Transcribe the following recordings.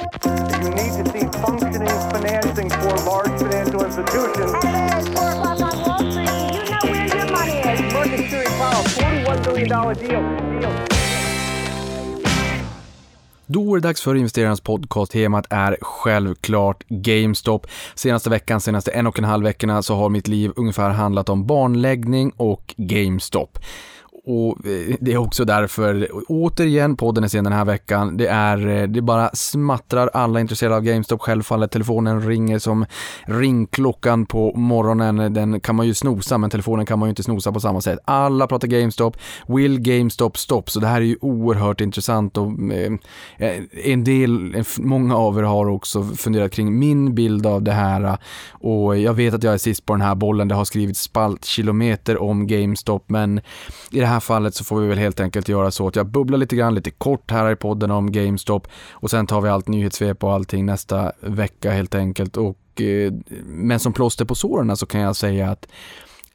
You need to see functioning financing for large financial institutions. Hello, it's 4 o'clock on Wall Street. You know where your money is. Market Security Powell, $41 billion deal. deal. Då är det dags för investerarnas podcast. Temat är självklart GameStop. Senaste veckan, senaste en och en halv veckorna så har mitt liv ungefär handlat om barnläggning och GameStop. Och eh, det är också därför, återigen, podden är sen den här veckan. Det är, eh, det bara smattrar alla intresserade av GameStop. Självfallet, telefonen ringer som ringklockan på morgonen. Den kan man ju snosa, men telefonen kan man ju inte snosa på samma sätt. Alla pratar GameStop. Will GameStop stop? Så det här är ju oerhört intressant och eh, en del, många av er har också funderat kring min bild av det här och jag vet att jag är sist på den här bollen. Det har skrivits spaltkilometer om GameStop, men i det här fallet så får vi väl helt enkelt göra så att jag bubblar lite grann, lite kort här i podden om GameStop och sen tar vi allt nyhetssvep och allting nästa vecka helt enkelt. Och, eh, men som plåster på såren så kan jag säga att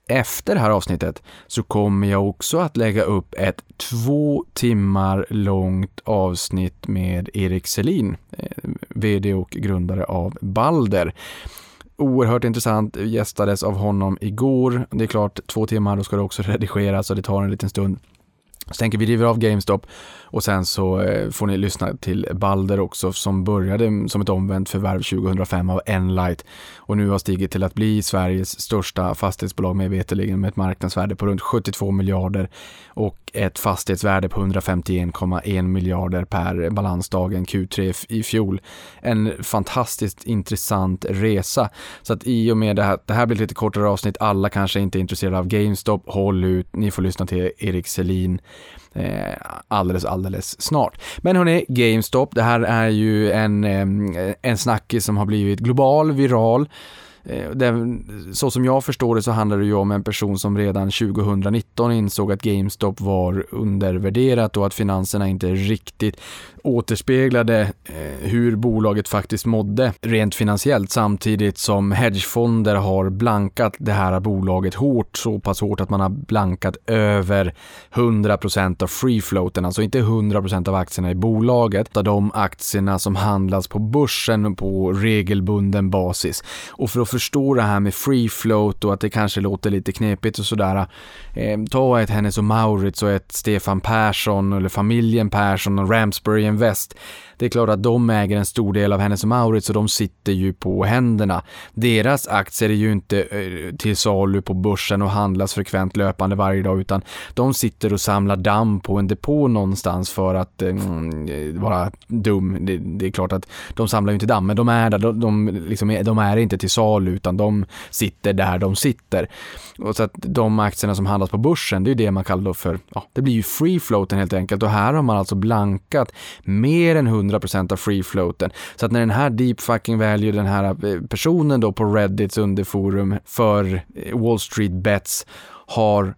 efter det här avsnittet så kommer jag också att lägga upp ett två timmar långt avsnitt med Erik Selin, eh, VD och grundare av Balder oerhört intressant, gästades av honom igår. Det är klart, två timmar, då ska det också redigeras och det tar en liten stund. Så tänker vi river av GameStop och sen så eh, får ni lyssna till Balder också som började som ett omvänt förvärv 2005 av Enlight och nu har stigit till att bli Sveriges största fastighetsbolag med veterligen med ett marknadsvärde på runt 72 miljarder och ett fastighetsvärde på 151,1 miljarder per balansdagen Q3 i fjol. En fantastiskt intressant resa. Så att i och med det här, det här blir ett lite kortare avsnitt, alla kanske inte är intresserade av GameStop, håll ut, ni får lyssna till Erik Selin eh, alldeles, alldeles snart. Men hörni, GameStop, det här är ju en, eh, en snackis som har blivit global, viral. Eh, det, så som jag förstår det så handlar det ju om en person som redan 2019 insåg att GameStop var undervärderat och att finanserna inte riktigt återspeglade eh, hur bolaget faktiskt mådde rent finansiellt samtidigt som hedgefonder har blankat det här bolaget hårt, så pass hårt att man har blankat över 100% av free floaten, alltså inte 100% av aktierna i bolaget, av de aktierna som handlas på börsen på regelbunden basis. Och för att förstå det här med free float och att det kanske låter lite knepigt och sådär, eh, ta ett Hennes och Maurits och ett Stefan Persson eller familjen Persson och Ramsbury Invest det är klart att de äger en stor del av Hennes och Mauritz och de sitter ju på händerna. Deras aktier är ju inte eh, till salu på börsen och handlas frekvent löpande varje dag utan de sitter och samlar damm på en depå någonstans för att eh, mm, vara dum. Det, det, är klart att de samlar ju inte damm men de är där, de, de, liksom, de är inte till salu utan de sitter där de sitter. Och så att de aktierna som handlas på börsen, det är det man kallar för, ja, det blir ju free floaten helt enkelt och här har man alltså blankat mer än 100 100% av free floaten. Så att när den här deep fucking value, den här eh, personen då på Reddits underforum för eh, Wall Street Bets har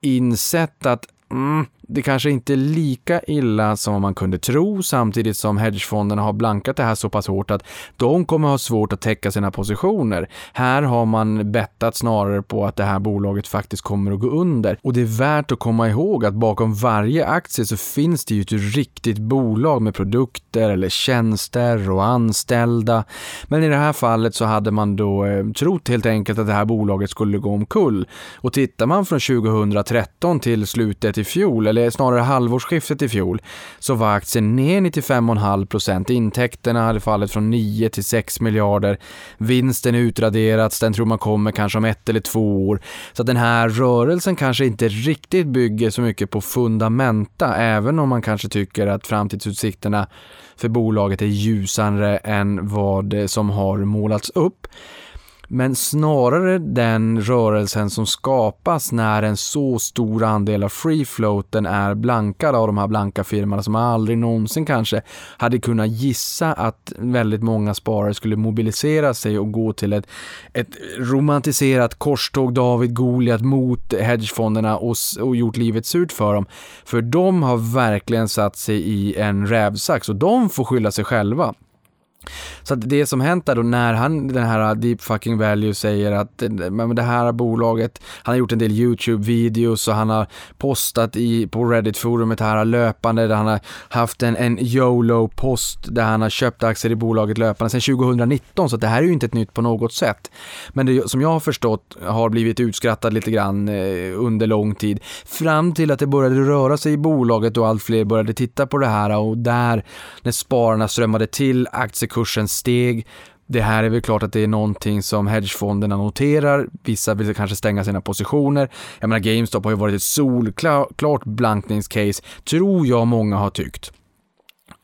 insett att mm, det kanske inte är lika illa som man kunde tro samtidigt som hedgefonderna har blankat det här så pass hårt att de kommer ha svårt att täcka sina positioner. Här har man bettat snarare på att det här bolaget faktiskt kommer att gå under och det är värt att komma ihåg att bakom varje aktie så finns det ju ett riktigt bolag med produkter eller tjänster och anställda. Men i det här fallet så hade man då eh, trott helt enkelt att det här bolaget skulle gå omkull och tittar man från 2013 till slutet i fjol eller eller snarare halvårsskiftet i fjol, så var aktien ner 95,5 procent. Intäkterna hade fallit från 9 till 6 miljarder. Vinsten är utraderats, den tror man kommer kanske om ett eller två år. Så att den här rörelsen kanske inte riktigt bygger så mycket på fundamenta, även om man kanske tycker att framtidsutsikterna för bolaget är ljusare än vad som har målats upp men snarare den rörelsen som skapas när en så stor andel av free floaten är blankad av de här blanka firmorna som aldrig någonsin kanske hade kunnat gissa att väldigt många sparare skulle mobilisera sig och gå till ett, ett romantiserat korståg David Goliat mot hedgefonderna och, och gjort livet surt för dem. För de har verkligen satt sig i en rävsax och de får skylla sig själva. Så att det som hänt där då när han, den här Deep Fucking Value säger att men det här bolaget, han har gjort en del YouTube-videos och han har postat i, på Reddit-forumet här löpande där han har haft en, en YOLO-post där han har köpt aktier i bolaget löpande sedan 2019 så det här är ju inte ett nytt på något sätt. Men det som jag har förstått har blivit utskrattad lite grann eh, under lång tid fram till att det började röra sig i bolaget och allt fler började titta på det här och där när spararna strömmade till, kursen steg, det här är väl klart att det är någonting som hedgefonderna noterar. Vissa vill kanske stänga sina positioner. Jag menar, GameStop har ju varit ett solklart blankningscase, tror jag många har tyckt.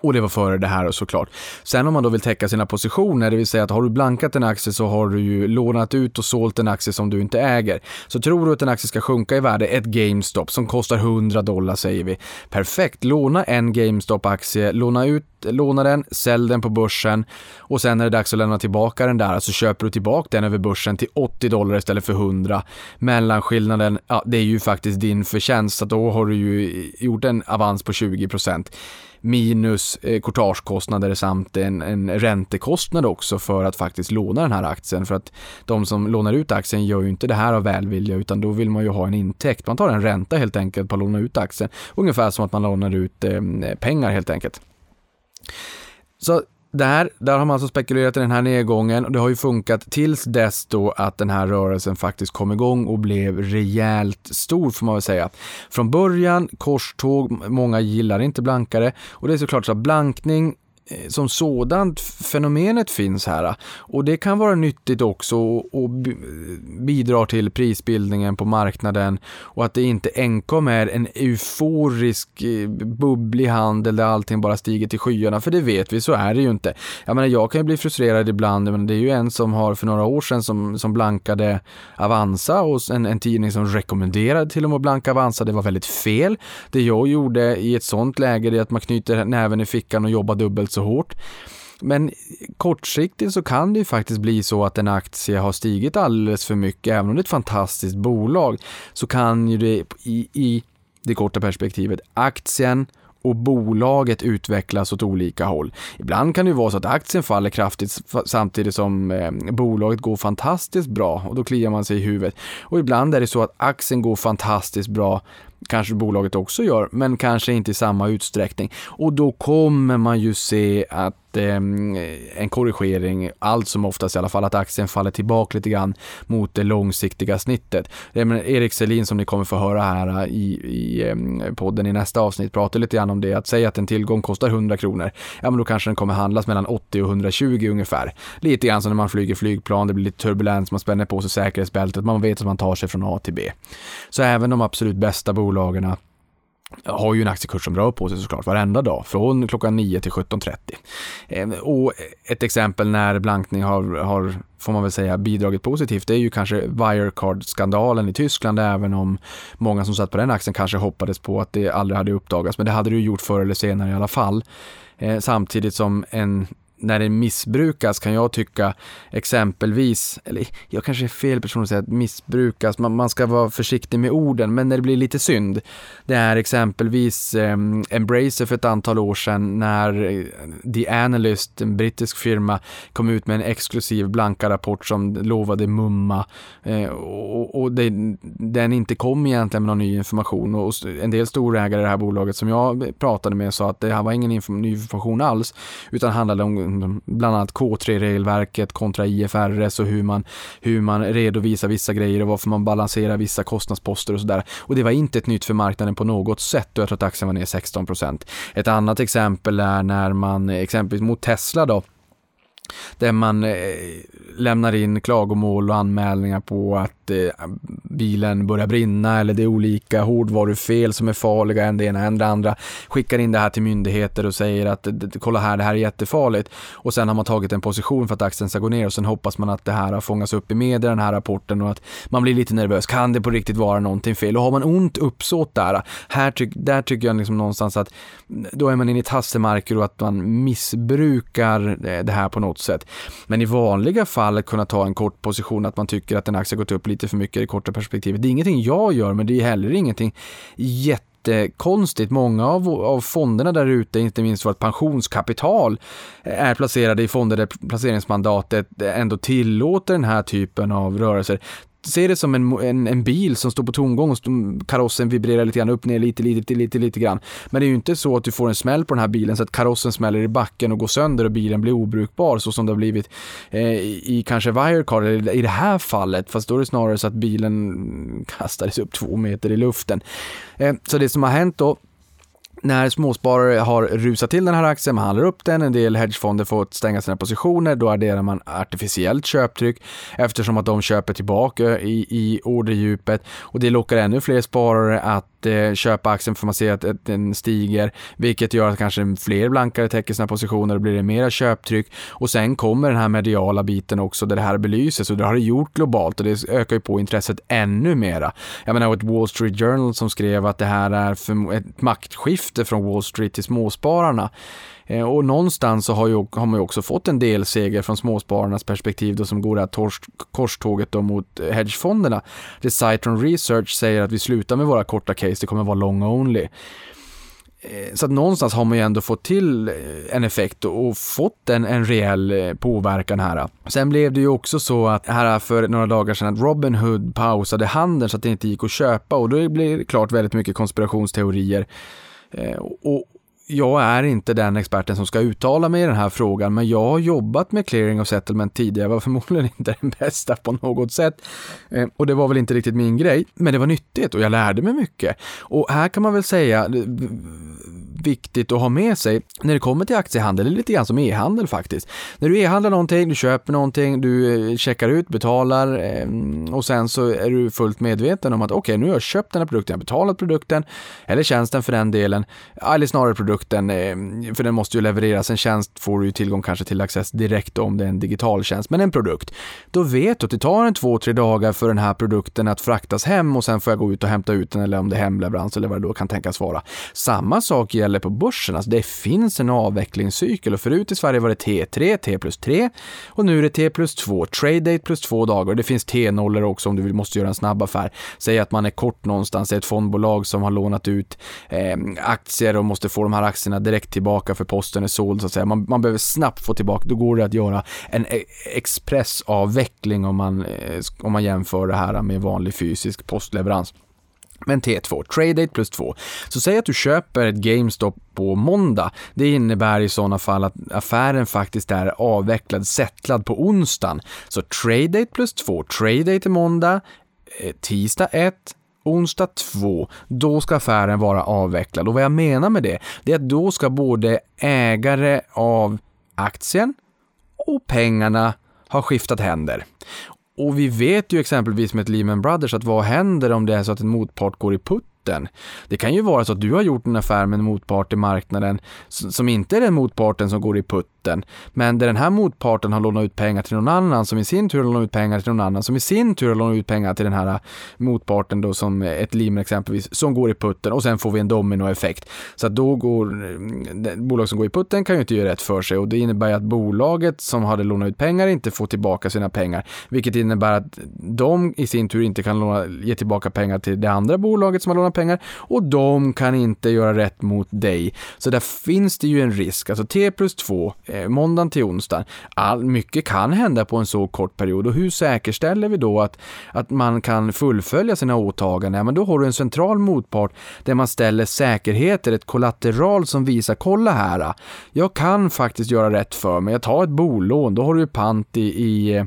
Och det var före det här såklart. Sen om man då vill täcka sina positioner, det vill säga att har du blankat en aktie så har du ju lånat ut och sålt en aktie som du inte äger. Så tror du att en aktie ska sjunka i värde, ett GameStop som kostar 100 dollar säger vi. Perfekt, låna en GameStop-aktie, låna ut låna den, sälj den på börsen och sen är det dags att lämna tillbaka den där så köper du tillbaka den över börsen till 80 dollar istället för 100. Mellanskillnaden, ja det är ju faktiskt din förtjänst så då har du ju gjort en avans på 20 procent minus eh, courtagekostnader samt en, en räntekostnad också för att faktiskt låna den här aktien. För att de som lånar ut aktien gör ju inte det här av välvilja utan då vill man ju ha en intäkt. Man tar en ränta helt enkelt på att låna ut aktien. Ungefär som att man lånar ut eh, pengar helt enkelt. Så där, där har man alltså spekulerat i den här nedgången och det har ju funkat tills dess då att den här rörelsen faktiskt kom igång och blev rejält stor får man väl säga. Från början korståg, många gillar inte blankare och det är såklart så att blankning Eh, som sådant fenomenet finns här och det kan vara nyttigt också och bidrar till prisbildningen på marknaden och att det inte enkom är en euforisk eh, bubblig handel där allting bara stiger till skyarna för det vet vi så är det ju inte. Jag menar jag kan ju bli frustrerad ibland men det är ju en som har för några år sedan som, som blankade Avanza och en, en tidning som rekommenderade till och med att blanka Avanza det var väldigt fel. Det jag gjorde i ett sånt läge är att man knyter näven i fickan och jobbar dubbelt så hårt. Men kortsiktigt så kan det ju faktiskt bli så att en aktie har stigit alldeles för mycket, även om det är ett fantastiskt bolag, så kan ju det i, i det korta perspektivet, aktien och bolaget utvecklas åt olika håll. Ibland kan det vara så att aktien faller kraftigt samtidigt som eh, bolaget går fantastiskt bra och då kliar man sig i huvudet. Och ibland är det så att aktien går fantastiskt bra kanske bolaget också gör, men kanske inte i samma utsträckning. Och då kommer man ju se att eh, en korrigering, allt som oftast i alla fall, att aktien faller tillbaka lite grann mot det långsiktiga snittet. Erik Selin som ni kommer få höra här äh, i, i mm, podden i nästa avsnitt pratar lite grann om det, att säga att en tillgång kostar 100 kronor, ja men då kanske den kommer handlas mellan 80 och 120 ungefär. Lite grann som när man flyger flygplan, det blir lite turbulens, man spänner på sig säkerhetsbältet, man vet att man tar sig från A till B. Så även de absolut bästa bolagen har ju en aktiekurs som rör på sig såklart varenda dag från klockan 9 till 17.30. Ehm, och ett exempel när blankning har, har, får man väl säga, bidragit positivt det är ju kanske Wirecard-skandalen i Tyskland även om många som satt på den aktien kanske hoppades på att det aldrig hade uppdagats men det hade det ju gjort förr eller senare i alla fall. Ehm, samtidigt som en när det missbrukas kan jag tycka exempelvis, eller jag kanske är fel person att säga att missbrukas, man, man ska vara försiktig med orden, men när det blir lite synd, det är exempelvis eh, Embracer för ett antal år sedan när eh, The Analyst, en brittisk firma, kom ut med en exklusiv blanka rapport som lovade mumma eh, och, och det, den inte kom egentligen med någon ny information och en del storägare i det här bolaget som jag pratade med sa att det här var ingen inf ny information alls utan handlade om bland annat K3-regelverket kontra IFRS och hur man, hur man redovisar vissa grejer och varför man balanserar vissa kostnadsposter och sådär. Och det var inte ett nytt för marknaden på något sätt och jag tror att aktien var ner 16% Ett annat exempel är när man exempelvis mot Tesla då där man eh, lämnar in klagomål och anmälningar på att eh, bilen börjar brinna eller det är olika hårdvarufel som är farliga, än det ena än det andra. Skickar in det här till myndigheter och säger att kolla här, det här är jättefarligt. Och sen har man tagit en position för att axeln ska gå ner och sen hoppas man att det här har fångats upp i media, den här rapporten och att man blir lite nervös. Kan det på riktigt vara någonting fel? Och har man ont uppsåt där, här ty där tycker jag liksom någonstans att då är man inne i tassemarker och att man missbrukar eh, det här på något sätt. Men i vanliga fall att kunna ta en kort position att man tycker att en aktie gått upp lite för mycket i det korta perspektivet. Det är ingenting jag gör, men det är heller ingenting jätte jättekonstigt. Många av, av fonderna där ute, inte minst vårt pensionskapital, är placerade i fonder där placeringsmandatet ändå tillåter den här typen av rörelser se det som en, en, en, bil som står på tomgång och karossen vibrerar lite grann upp, ner, lite, lite, lite, lite grann. Men det är ju inte så att du får en smäll på den här bilen så att karossen smäller i backen och går sönder och bilen blir obrukbar så som det har blivit eh, i kanske Wirecard eller i det här fallet. Fast då är det snarare så att bilen kastades upp två meter i luften. Eh, så det som har hänt då när småsparare har rusat till den här aktien, man handlar upp den, en del hedgefonder får stänga sina positioner, då adderar man artificiellt köptryck eftersom att de köper tillbaka i, i orderdjupet och det lockar ännu fler sparare att eh, köpa aktien för man ser att, att den stiger, vilket gör att kanske fler blankare täcker sina positioner och blir det mera köptryck och sen kommer den här mediala biten också där det här belyses och det har det gjort globalt och det ökar ju på intresset ännu mera. Jag menar ett Wall Street Journal som skrev att det här är för ett maktskifte från Wall Street till småspararna. Eh, och någonstans så har, ju, har man ju också fått en del seger från småspararnas perspektiv då som går det här tors, korståget då mot hedgefonderna. Det Citron Research säger att vi slutar med våra korta case, det kommer vara long only. Eh, så att någonstans har man ju ändå fått till eh, en effekt och fått en, en rejäl påverkan här. Sen blev det ju också så att här för några dagar sedan att Robinhood pausade handeln så att det inte gick att köpa och då blir det klart väldigt mycket konspirationsteorier. Eh, och, jag är inte den experten som ska uttala mig i den här frågan, men jag har jobbat med clearing och settlement tidigare, jag var förmodligen inte den bästa på något sätt. Eh, och det var väl inte riktigt min grej, men det var nyttigt och jag lärde mig mycket. Och här kan man väl säga, viktigt att ha med sig när det kommer till aktiehandel, det är lite grann som e-handel faktiskt. När du e-handlar någonting, du köper någonting, du eh, checkar ut, betalar ehm, och sen så är du fullt medveten om att okej, okay, nu har jag köpt den här produkten, jag har betalat produkten, eller tjänsten för den delen, eller snarare produkten, ehm, för den måste ju levereras. En tjänst får du ju tillgång kanske till Access direkt om det är en digital tjänst, men en produkt. Då vet du att det tar en två, tre dagar för den här produkten att fraktas hem och sen får jag gå ut och hämta ut den eller om det är hemleverans eller vad det då kan tänkas vara. Samma sak gäller på börsen. Alltså det finns en avvecklingscykel och förut i Sverige var det T3, T plus 3 och nu är det T plus 2, trade date plus 2 dagar. Det finns T-nollor också om du måste göra en snabb affär. Säg att man är kort någonstans, ett fondbolag som har lånat ut eh, aktier och måste få de här aktierna direkt tillbaka för posten är såld så att säga. Man, man behöver snabbt få tillbaka, då går det att göra en e-, expressavveckling om man, eh, om man jämför det här med vanlig fysisk postleverans. Men T2, trade date plus 2. Så säg att du köper ett GameStop på måndag. Det innebär i sådana fall att affären faktiskt är avvecklad, settlad på onsdagen. Så trade date plus 2, trade date är måndag, eh, tisdag 1, onsdag 2, då ska affären vara avvecklad. Och vad jag menar med det, det är att då ska både ägare av aktien och pengarna ha skiftat händer. Och vi vet ju exempelvis med ett Lehman Brothers att vad händer om det är så att en motpart går i putt? Motparten. Det kan ju vara så att du har gjort en affär med en motpart i marknaden som inte är den motparten som går i putten, men där den här motparten har lånat ut pengar till någon annan som i sin tur har lånat ut pengar till någon annan som i sin tur har lånat ut pengar till den här äh, motparten då som äh, ett lim exempelvis som går i putten och sen får vi en dominoeffekt. Så att då går mm, bolag som går i putten kan ju inte göra rätt för sig och det innebär att bolaget som hade lånat ut pengar inte får tillbaka sina pengar, vilket innebär att de i sin tur inte kan låna, ge tillbaka pengar till det andra bolaget som har lånat pengar och de kan inte göra rätt mot dig. Så där finns det ju en risk. Alltså T plus 2, eh, måndagen till onsdagen. All, mycket kan hända på en så kort period och hur säkerställer vi då att, att man kan fullfölja sina åtaganden? Ja, men då har du en central motpart där man ställer säkerheter, ett kollateral som visar, kolla här, jag kan faktiskt göra rätt för mig. Jag tar ett bolån, då har du pant i, i eh,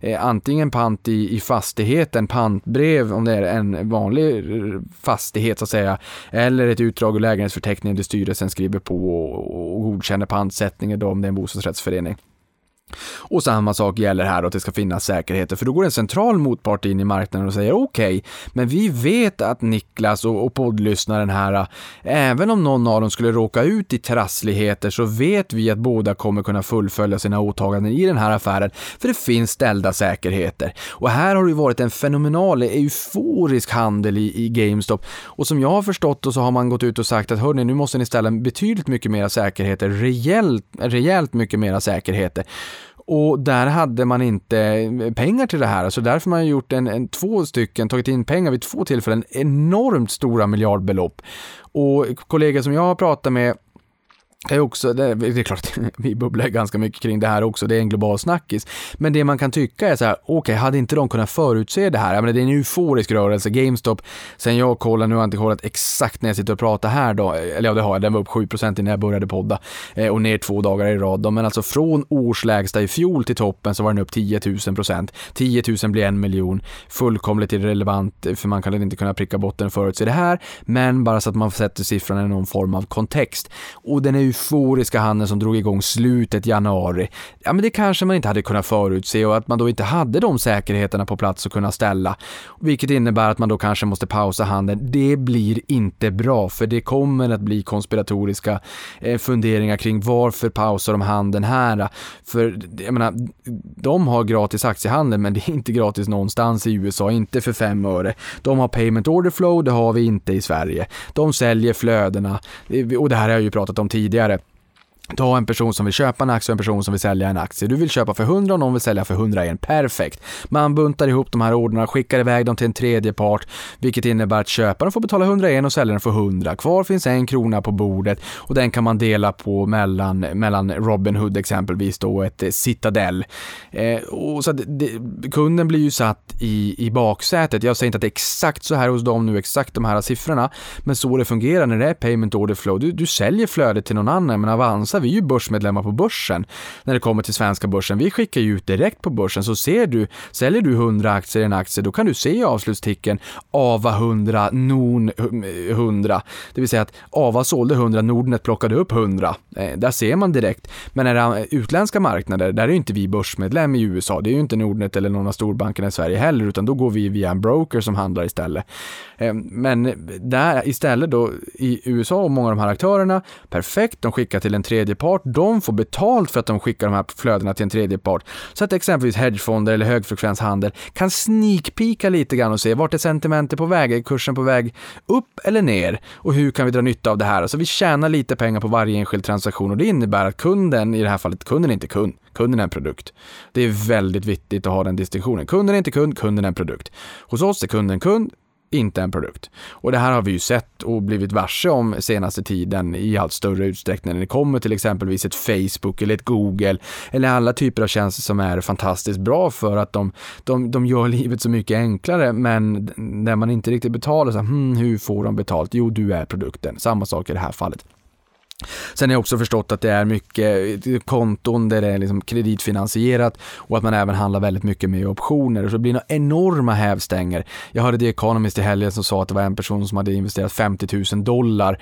eh, antingen pant i, i fastigheten, pantbrev om det är en vanlig eh, fastighet så att säga, eller ett utdrag ur lägenhetsförteckningen där styrelsen skriver på och, och godkänner pantsättningen då om det är en bostadsrättsförening. Och samma sak gäller här att det ska finnas säkerheter, för då går en central motpart in i marknaden och säger okej, okay, men vi vet att Niklas och, och poddlyssnaren här, även om någon av dem skulle råka ut i trassligheter så vet vi att båda kommer kunna fullfölja sina åtaganden i den här affären, för det finns ställda säkerheter. Och här har det ju varit en fenomenal, euforisk handel i, i GameStop. Och som jag har förstått det så har man gått ut och sagt att hörni, nu måste ni ställa betydligt mycket mera säkerheter, rejält, rejält mycket mera säkerheter. Och där hade man inte eh, pengar till det här, så därför har man gjort en, en, två stycken, tagit in pengar vid två tillfällen, enormt stora miljardbelopp. Och kollegor som jag har pratat med är också, det är klart vi bubblar ganska mycket kring det här också, det är en global snackis. Men det man kan tycka är så här, okej, okay, hade inte de kunnat förutse det här? Jag menar, det är en euforisk rörelse, GameStop, sen jag kollade, nu har jag inte kollat exakt när jag sitter och pratar här då, eller ja det har jag, den var upp 7% innan jag började podda eh, och ner två dagar i rad då, men alltså från årslägsta i fjol till toppen så var den upp 10 000%. 10 000 blir en miljon, fullkomligt irrelevant för man kan inte kunna pricka botten och förutse det här, men bara så att man sätter siffran i någon form av kontext. Och den är euforiska handeln som drog igång slutet januari, ja men det kanske man inte hade kunnat förutse och att man då inte hade de säkerheterna på plats att kunna ställa. Vilket innebär att man då kanske måste pausa handeln. Det blir inte bra för det kommer att bli konspiratoriska eh, funderingar kring varför pausar de handeln här? För jag menar, de har gratis aktiehandel men det är inte gratis någonstans i USA, inte för fem öre. De har payment order flow, det har vi inte i Sverige. De säljer flödena eh, och det här har jag ju pratat om tidigare göra det. Ta en person som vill köpa en aktie och en person som vill sälja en aktie. Du vill köpa för 100 och någon vill sälja för 101. Perfekt. Man buntar ihop de här orderna, skickar iväg dem till en tredje part, vilket innebär att köparen får betala 101 och säljaren får 100. Kvar finns en krona på bordet och den kan man dela på mellan, mellan Robinhood exempelvis då och ett eh, Citadel. Eh, och så det, kunden blir ju satt i, i baksätet. Jag säger inte att det är exakt så här hos dem nu, exakt de här siffrorna, men så det fungerar när det är payment order flow. Du, du säljer flödet till någon annan, men Avanza vi är ju börsmedlemmar på börsen när det kommer till svenska börsen. Vi skickar ju ut direkt på börsen, så ser du, säljer du 100 aktier i en aktie, då kan du se i avslutsticken AVA 100, NON 100. Det vill säga att AVA sålde 100, Nordnet plockade upp 100. Eh, där ser man direkt. Men när det är utländska marknader, där är ju inte vi börsmedlem i USA. Det är ju inte Nordnet eller någon av storbankerna i Sverige heller, utan då går vi via en broker som handlar istället. Eh, men där istället då i USA och många av de här aktörerna, perfekt, de skickar till en tredje part, de får betalt för att de skickar de här flödena till en tredje part. Så att exempelvis hedgefonder eller högfrekvenshandel kan sneakpika lite grann och se vart är sentimentet på väg? Är kursen på väg upp eller ner? Och hur kan vi dra nytta av det här? Alltså vi tjänar lite pengar på varje enskild transaktion och det innebär att kunden, i det här fallet, kunden är inte kund, kunden är en produkt. Det är väldigt viktigt att ha den distinktionen. Kunden är inte kund, kunden är en produkt. Hos oss är kunden kund, inte en produkt. Och det här har vi ju sett och blivit varse om senaste tiden i allt större utsträckning när det kommer till exempelvis ett Facebook eller ett Google eller alla typer av tjänster som är fantastiskt bra för att de, de, de gör livet så mycket enklare men när man inte riktigt betalar så här, hmm, hur får de betalt? Jo, du är produkten. Samma sak i det här fallet. Sen har jag också förstått att det är mycket konton där det är liksom kreditfinansierat och att man även handlar väldigt mycket med optioner. Så det blir några enorma hävstänger. Jag hörde The Economist i helgen som sa att det var en person som hade investerat 50 000 dollar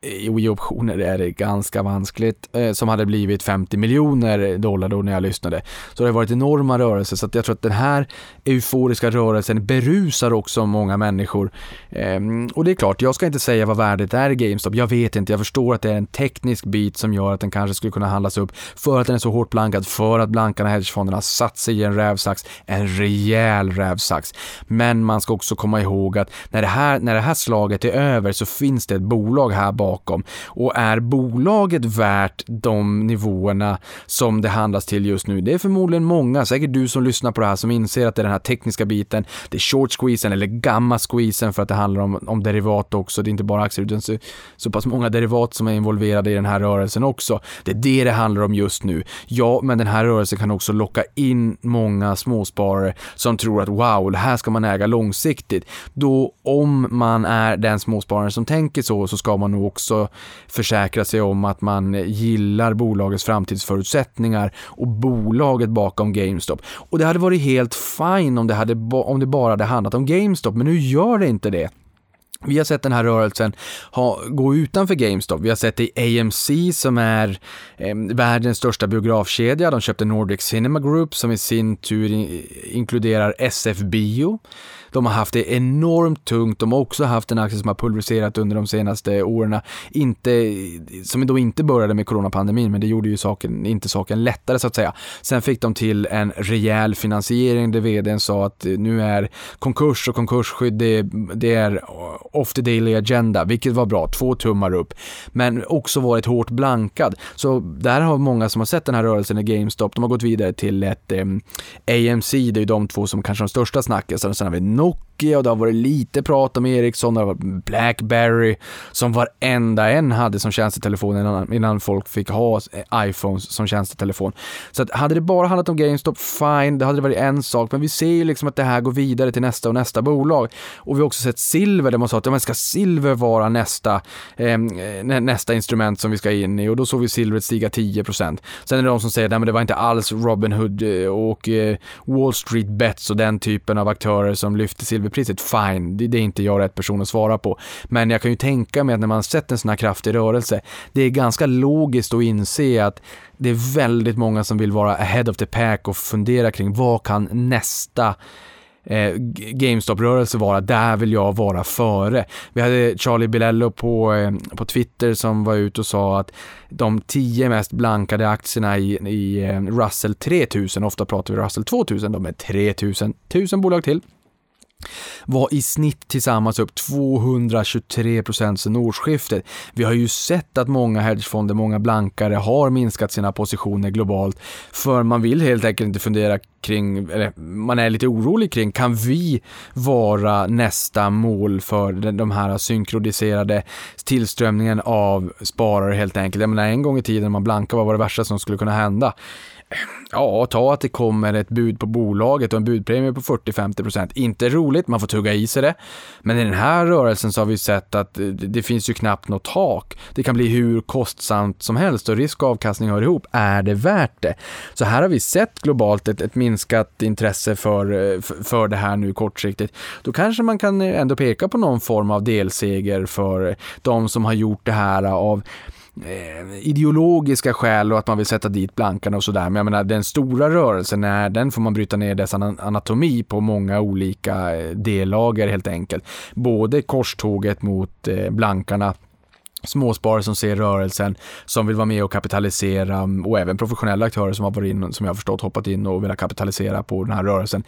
Eh, i optioner är det ganska vanskligt, eh, som hade blivit 50 miljoner dollar då när jag lyssnade. Så det har varit enorma rörelser, så jag tror att den här euforiska rörelsen berusar också många människor. Ehm, och det är klart, jag ska inte säga vad värdet är i GameStop, jag vet inte, jag förstår att det är en teknisk bit som gör att den kanske skulle kunna handlas upp för att den är så hårt blankad, för att blankarna hedgefonderna satt sig i en rävsax, en rejäl rävsax. Men man ska också komma ihåg att när det här, när det här slaget är över så finns det ett bolag här bakom bakom. Och är bolaget värt de nivåerna som det handlas till just nu? Det är förmodligen många, säkert du som lyssnar på det här, som inser att det är den här tekniska biten, det är short squeezen eller gamma squeezen för att det handlar om, om derivat också. Det är inte bara aktier utan så, så pass många derivat som är involverade i den här rörelsen också. Det är det det handlar om just nu. Ja, men den här rörelsen kan också locka in många småsparare som tror att wow, det här ska man äga långsiktigt. Då om man är den småsparare som tänker så, så ska man nog också försäkra sig om att man gillar bolagets framtidsförutsättningar och bolaget bakom GameStop. Och det hade varit helt fine om det, hade, om det bara hade handlat om GameStop, men nu gör det inte det. Vi har sett den här rörelsen ha, gå utanför GameStop. Vi har sett det i AMC som är eh, världens största biografkedja. De köpte Nordic Cinema Group som i sin tur in, inkluderar SF Bio. De har haft det enormt tungt. De har också haft en aktie som har pulveriserat under de senaste åren. Inte, som då inte började med coronapandemin, men det gjorde ju saken, inte saken lättare så att säga. Sen fick de till en rejäl finansiering där vdn sa att nu är konkurs och konkursskydd, det, det är off the daily agenda, vilket var bra, två tummar upp. Men också varit hårt blankad. Så där har många som har sett den här rörelsen i GameStop, de har gått vidare till ett eh, AMC, det är ju de två som kanske är de största snackisarna. Sen har vi Nokia och det har varit lite prat om Ericsson, det har varit Blackberry som varenda en hade som tjänstetelefon innan, innan folk fick ha eh, iPhones som tjänstetelefon. Så att hade det bara handlat om GameStop, fine, det hade varit en sak, men vi ser ju liksom att det här går vidare till nästa och nästa bolag. Och vi har också sett silver där man sa att ja, men ska silver vara nästa, ehm, eh, nästa instrument som vi ska in i och då såg vi silvret stiga 10%. Sen är det de som säger att det var inte alls Robinhood eh, och eh, Wall Street Bets och den typen av aktörer som lyfte Silver silverpriset. Fine, det, det är inte jag rätt person att svara på. Men jag kan ju tänka mig att när man sett en sån här kraftig rörelse, det är ganska logiskt att inse att det är väldigt många som vill vara ahead of the pack och fundera kring vad kan nästa eh, GameStop-rörelse vara, där vill jag vara före. Vi hade Charlie Bilello på, eh, på Twitter som var ute och sa att de tio mest blankade aktierna i, i eh, Russell 3000, ofta pratar vi Russell 2000, de är 3000, 1000 bolag till var i snitt tillsammans upp 223 procent sedan årsskiftet. Vi har ju sett att många hedgefonder, många blankare har minskat sina positioner globalt för man vill helt enkelt inte fundera kring, eller man är lite orolig kring, kan vi vara nästa mål för de här synkroniserade tillströmningen av sparare helt enkelt. Jag menar en gång i tiden när man blankade, vad var det värsta som skulle kunna hända? Ja, ta att det kommer ett bud på bolaget och en budpremie på 40-50%. Inte roligt, man får tugga i sig det. Men i den här rörelsen så har vi sett att det finns ju knappt något tak. Det kan bli hur kostsamt som helst och risk och avkastning hör ihop. Är det värt det? Så här har vi sett globalt ett, ett minskat intresse för, eh, för det här nu kortsiktigt. Då kanske man kan ändå peka på någon form av delseger för de som har gjort det här av Eh, ideologiska skäl och att man vill sätta dit blankarna och sådär. Men jag menar den stora rörelsen, är, den får man bryta ner dess anatomi på många olika eh, dellager helt enkelt. Både korståget mot eh, blankarna småsparare som ser rörelsen, som vill vara med och kapitalisera och även professionella aktörer som har varit in, som jag har förstått, hoppat in och velat kapitalisera på den här rörelsen.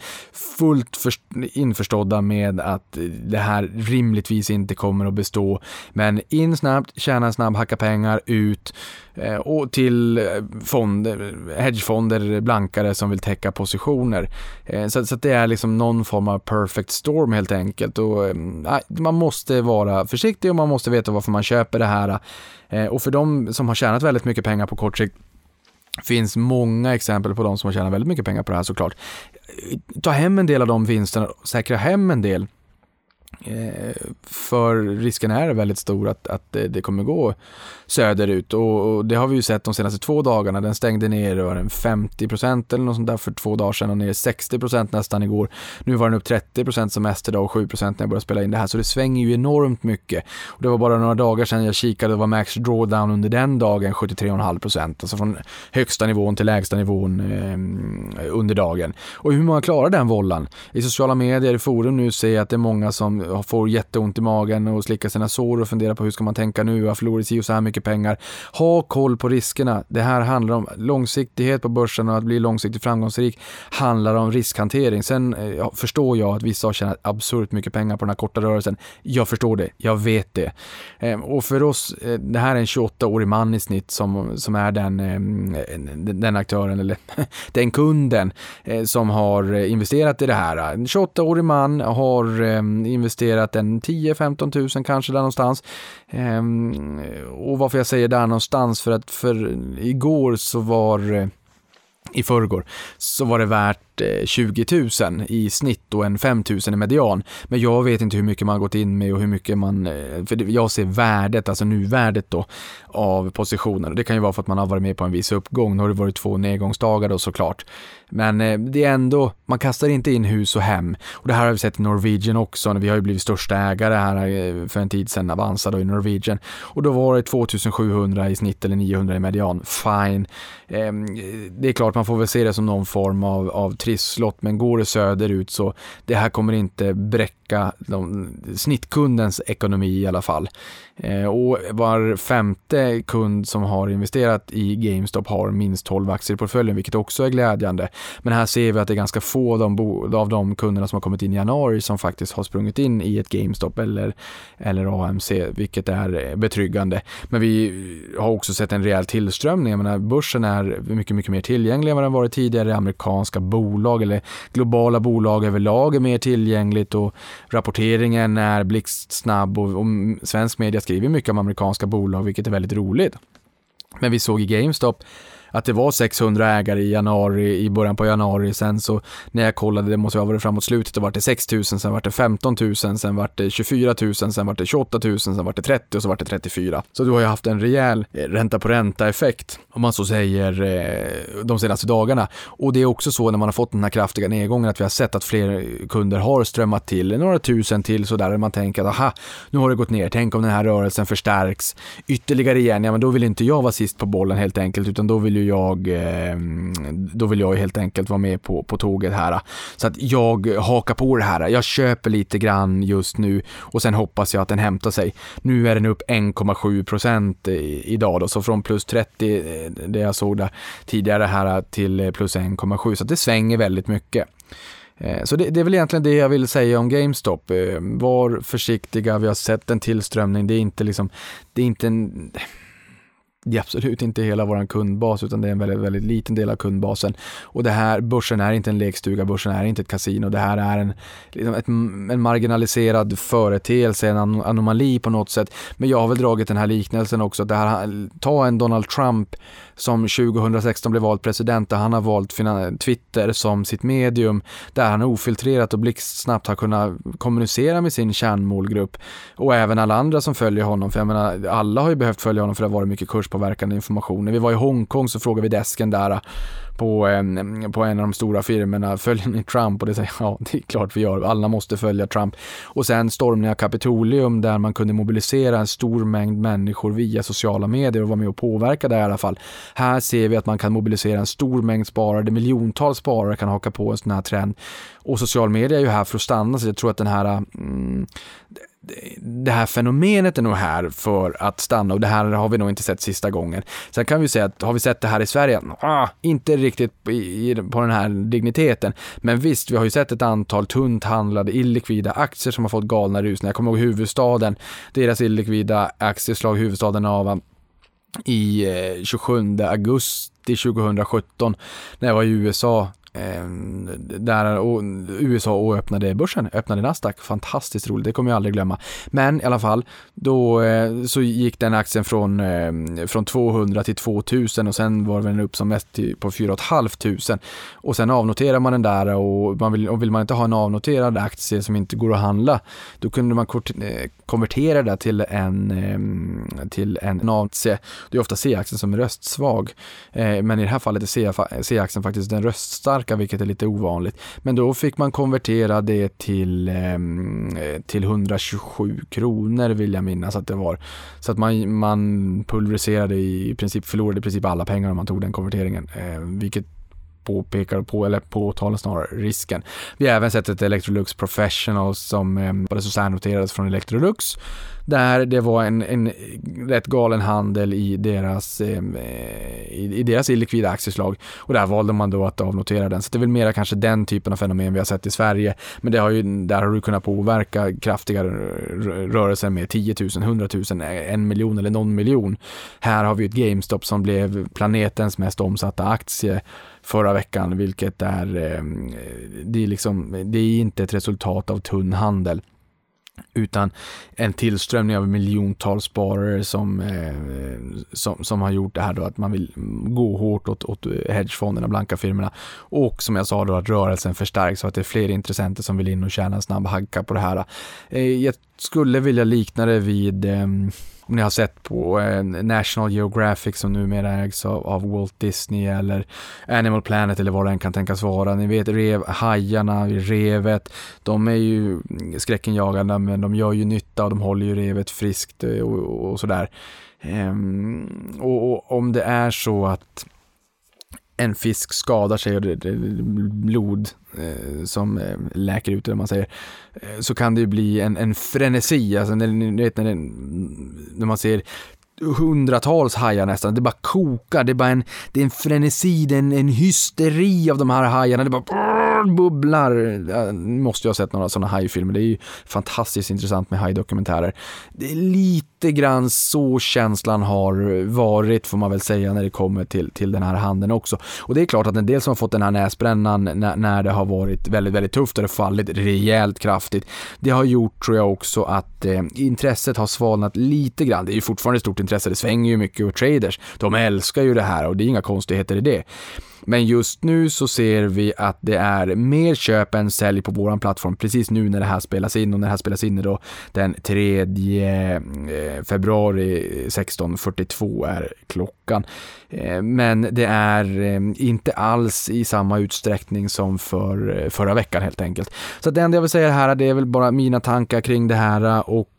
Fullt för, införstådda med att det här rimligtvis inte kommer att bestå. Men in snabbt, tjäna snabbt, hacka pengar, ut eh, och till eh, fonder, hedgefonder, blankare som vill täcka positioner. Eh, så, så det är liksom någon form av perfect storm helt enkelt. Och, eh, man måste vara försiktig och man måste veta varför man köper det här. Eh, och för de som har tjänat väldigt mycket pengar på kort sikt finns många exempel på de som har tjänat väldigt mycket pengar på det här såklart. Eh, ta hem en del av de vinsterna, säkra hem en del Eh, för risken är väldigt stor att, att det kommer gå söderut och det har vi ju sett de senaste två dagarna. Den stängde ner var den 50 eller något sånt där för två dagar sedan och ner 60 procent nästan igår. Nu var den upp 30 procent som mest idag och 7 procent när jag började spela in det här så det svänger ju enormt mycket. Och det var bara några dagar sedan jag kikade och var max drawdown under den dagen 73,5 procent. alltså från högsta nivån till lägsta nivån eh, under dagen. Och hur många klarar den vollan? I sociala medier, i forum nu ser jag att det är många som Eh, får jätteont i magen och slickar sina sår och funderar på hur ska man tänka nu, jag har förlorat si och så här mycket pengar. Ha koll på riskerna. Det här handlar om långsiktighet på börsen och att bli långsiktigt framgångsrik handlar om riskhantering. Sen eh, förstår jag att vissa har tjänat absurt mycket pengar på den här korta rörelsen. Jag förstår det, jag vet det. Eh, och för oss, eh, det här är en 28-årig man i snitt som, som är den, eh, den aktören eller den kunden eh, som har eh, investerat i det här. En 28-årig man har eh, investerat investerat en 10-15 tusen kanske där någonstans. Ehm, och varför jag säger där någonstans för att för igår så var eh, i förrgår så var det värt eh, 20 000 i snitt och en 5 000 i median. Men jag vet inte hur mycket man har gått in med och hur mycket man, eh, för jag ser värdet, alltså nuvärdet då, av positionen. Det kan ju vara för att man har varit med på en viss uppgång. Nu har det varit två nedgångsdagar då såklart. Men eh, det är ändå, man kastar inte in hus och hem. Och det här har vi sett i Norwegian också. Vi har ju blivit största ägare här för en tid sedan, Avanza då i Norwegian. Och då var det 2700 i snitt eller 900 i median. Fine. Ehm, det är klart man får väl se det som någon form av, av trisslott, men går det söderut så det här kommer inte bräcka påverka de, snittkundens ekonomi i alla fall. Eh, och var femte kund som har investerat i GameStop har minst 12 aktier i portföljen, vilket också är glädjande. Men här ser vi att det är ganska få av de, av de kunderna som har kommit in i januari som faktiskt har sprungit in i ett GameStop eller, eller AMC, vilket är betryggande. Men vi har också sett en rejäl tillströmning. Jag menar, börsen är mycket, mycket mer tillgänglig än vad den varit tidigare. Amerikanska bolag eller globala bolag överlag är mer tillgängligt och rapporteringen är blixtsnabb och, och svensk media skriver mycket om amerikanska bolag, vilket är väldigt roligt. Men vi såg i GameStop att det var 600 ägare i januari, i början på januari. Sen så när jag kollade, det måste ha varit framåt slutet, då var det 6 000, sen var det 15 000, sen var det 24 000, sen var det 28 000, sen var det 30 och så var det 34. Så du har ju haft en rejäl eh, ränta på ränta effekt, om man så säger, eh, de senaste dagarna. Och det är också så när man har fått den här kraftiga nedgången att vi har sett att fler kunder har strömmat till, några tusen till sådär, man tänker att aha, nu har det gått ner, tänk om den här rörelsen förstärks ytterligare igen, ja men då vill inte jag vara sist på bollen helt enkelt, utan då vill ju jag, eh, då vill jag helt enkelt vara med på, på tåget här. Så att jag hakar på det här. Jag köper lite grann just nu och sen hoppas jag att den hämtar sig. Nu är den upp 1,7 procent idag då, så från plus 30, eh, det jag såg där tidigare här eh, till plus 1,7 så det svänger väldigt mycket. Så det, det, är väl egentligen det jag vill säga om GameStop. Var försiktiga, vi har sett en tillströmning. Det är inte liksom, det är inte en det är absolut inte hela vår kundbas utan det är en väldigt, väldigt liten del av kundbasen. Och det här, börsen är inte en lekstuga, börsen är inte ett kasino. Det här är en, liksom ett, en marginaliserad företeelse, en anomali på något sätt. Men jag har väl dragit den här liknelsen också, det här, ta en Donald Trump som 2016 blev vald president, där han har valt Twitter som sitt medium, där han ofiltrerat och blixtsnabbt har kunnat kommunicera med sin kärnmålgrupp och även alla andra som följer honom. För jag menar, alla har ju behövt följa honom för det har varit mycket kurs kurspåverkande information. När vi var i Hongkong så frågade vi desken där på, en, på en av de stora firmorna, följer ni Trump? Och det säger ja, det är klart vi gör, alla måste följa Trump. Och sen stormningen av Kapitolium där man kunde mobilisera en stor mängd människor via sociala medier och vara med och påverka det i alla fall. Här ser vi att man kan mobilisera en stor mängd sparare, miljontals sparare kan haka på en sån här trend. Och social media är ju här för att stanna, så jag tror att den här mm, det här fenomenet är nog här för att stanna och det här har vi nog inte sett sista gången. Sen kan vi säga att har vi sett det här i Sverige? Ah, inte riktigt på den här digniteten. Men visst, vi har ju sett ett antal tunt handlade illikvida aktier som har fått galna rusningar. Jag kommer ihåg huvudstaden, deras illikvida aktieslag huvudstaden av i eh, 27 augusti 2017 när jag var i USA Ehm, där och USA och öppnade börsen, öppnade Nasdaq. Fantastiskt roligt, det kommer jag aldrig glömma. Men i alla fall, då eh, så gick den aktien från, ehm, från 200 till 2000 och sen var den upp som mest på 4 500. Och sen avnoterar man den där och, man vill, och vill man inte ha en avnoterad aktie som inte går att handla, då kunde man eh, konvertera det till en, ehm, till en aktie. Det är ofta C-aktien som är röstsvag, eh, men i det här fallet är C-aktien faktiskt den röststarka starka, vilket är lite ovanligt. Men då fick man konvertera det till, ehm, till 127 kronor vill jag minnas att det var. Så att man, man pulveriserade i princip, förlorade i princip alla pengar om man tog den konverteringen, eh, vilket påpekar på, eller påtalar snarare risken. Vi har även sett ett Electrolux Professional som eh, särnoterades från Electrolux där det var en, en rätt galen handel i deras, eh, i, i, deras illikvida aktieslag och där valde man då att avnotera den. Så det är väl mera kanske den typen av fenomen vi har sett i Sverige. Men det har ju, där har du kunnat påverka kraftiga rörelser med 10 000, 100 000, en miljon eller någon miljon. Här har vi ett GameStop som blev planetens mest omsatta aktie förra veckan, vilket är, eh, det är, liksom, det är inte ett resultat av tunn handel utan en tillströmning av miljontals sparare som, eh, som, som har gjort det här då att man vill gå hårt åt, åt hedgefonderna, blanka firmorna och som jag sa då att rörelsen förstärks så att det är fler intressenter som vill in och tjäna en snabb hagga på det här. Eh, jag skulle vilja likna det vid eh, ni har sett på eh, National Geographic som numera ägs av, av, Walt Disney eller Animal Planet eller vad det än kan tänkas vara. Ni vet rev, hajarna, revet, de är ju skräckenjagande men de gör ju nytta och de håller ju revet friskt och, och, och sådär. Ehm, och, och om det är så att en fisk skadar sig och det, det, blod eh, som eh, läker ut, eller man säger, eh, så kan det ju bli en, en frenesi, alltså när, när, när, när man ser hundratals hajar nästan. Det bara kokar, det är bara en, det är en frenesi, det är en, en hysteri av de här hajarna. Det bara ah, bubblar. Jag måste ju ha sett några sådana hajfilmer. Det är ju fantastiskt intressant med hajdokumentärer. Det är lite grann så känslan har varit, får man väl säga, när det kommer till, till den här handeln också. Och det är klart att en del som har fått den här näsbrännan när, när det har varit väldigt, väldigt tufft och det fallit rejält kraftigt. Det har gjort, tror jag också, att eh, intresset har svalnat lite grann. Det är ju fortfarande stort intresse. Det svänger ju mycket och traders, de älskar ju det här och det är inga konstigheter i det. Men just nu så ser vi att det är mer köp än sälj på vår plattform precis nu när det här spelas in och när det här spelas in är då den 3 eh, februari 16.42 är klockan. Eh, men det är eh, inte alls i samma utsträckning som för förra veckan helt enkelt. Så det enda jag vill säga här det är väl bara mina tankar kring det här och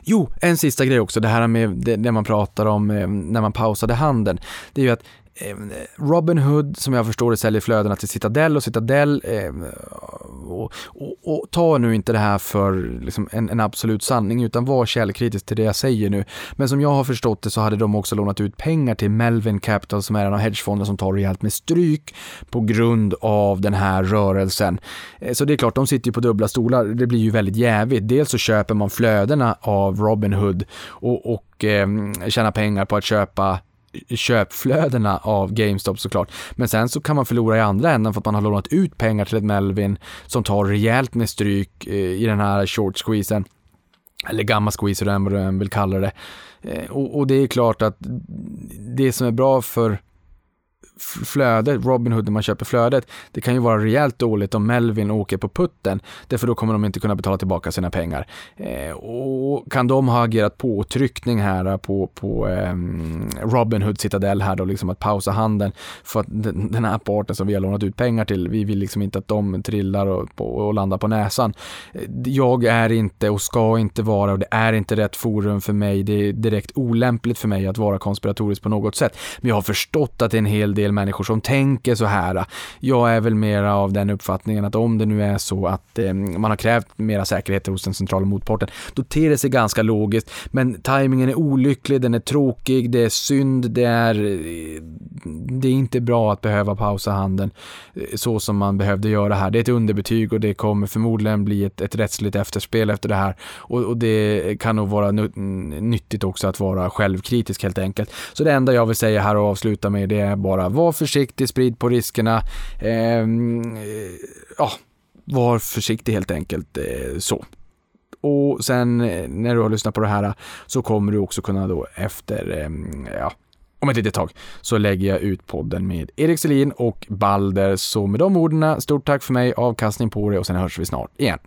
Jo, en sista grej också, det här med det, när man pratar om när man pausade handeln. Det är ju att Ehm, Robin Hood, som jag förstår det, säljer flödena till Citadel och Citadel eh, och, och, och, ta nu inte det här för liksom en, en, absolut sanning utan var källkritisk till det jag säger nu. Men som jag har förstått det så hade de också lånat ut pengar till Melvin Capital som är en av hedgefonderna som tar rejält med stryk på grund av den här rörelsen. Eh, så det är klart, de sitter ju på dubbla stolar. Det blir ju väldigt jävigt. Dels så köper man flödena av Robinhood och, och eh, tjänar pengar på att köpa köpflödena av GameStop såklart. Men sen så kan man förlora i andra änden för att man har lånat ut pengar till ett Melvin som tar rejält med stryk eh, i den här short squeezen. Eller gamma squeeze, eller vad du än vill kalla det. Eh, och, och det är klart att det som är bra för flödet, Robinhood när man köper flödet, det kan ju vara rejält dåligt om Melvin åker på putten, därför då kommer de inte kunna betala tillbaka sina pengar. Eh, och kan de ha agerat påtryckning här på, på eh, Robinhood Citadel här då, liksom att pausa handeln för att den, den här parten som vi har lånat ut pengar till, vi vill liksom inte att de trillar och, och landar på näsan. Eh, jag är inte och ska inte vara och det är inte rätt forum för mig, det är direkt olämpligt för mig att vara konspiratorisk på något sätt. Men jag har förstått att det är en hel del del människor som tänker så här. Jag är väl mera av den uppfattningen att om det nu är så att eh, man har krävt mera säkerhet hos den centrala motparten, då ter det sig ganska logiskt. Men tajmingen är olycklig, den är tråkig, det är synd, det är, eh, det är inte bra att behöva pausa handeln eh, så som man behövde göra här. Det är ett underbetyg och det kommer förmodligen bli ett, ett rättsligt efterspel efter det här och, och det kan nog vara nyttigt också att vara självkritisk helt enkelt. Så det enda jag vill säga här och avsluta med det är bara var försiktig, sprid på riskerna. Eh, ja, var försiktig helt enkelt eh, så. Och sen när du har lyssnat på det här så kommer du också kunna då efter, ja, om ett litet tag så lägger jag ut podden med Erik Selin och Balder. Så med de orden, stort tack för mig, avkastning på det och sen hörs vi snart igen.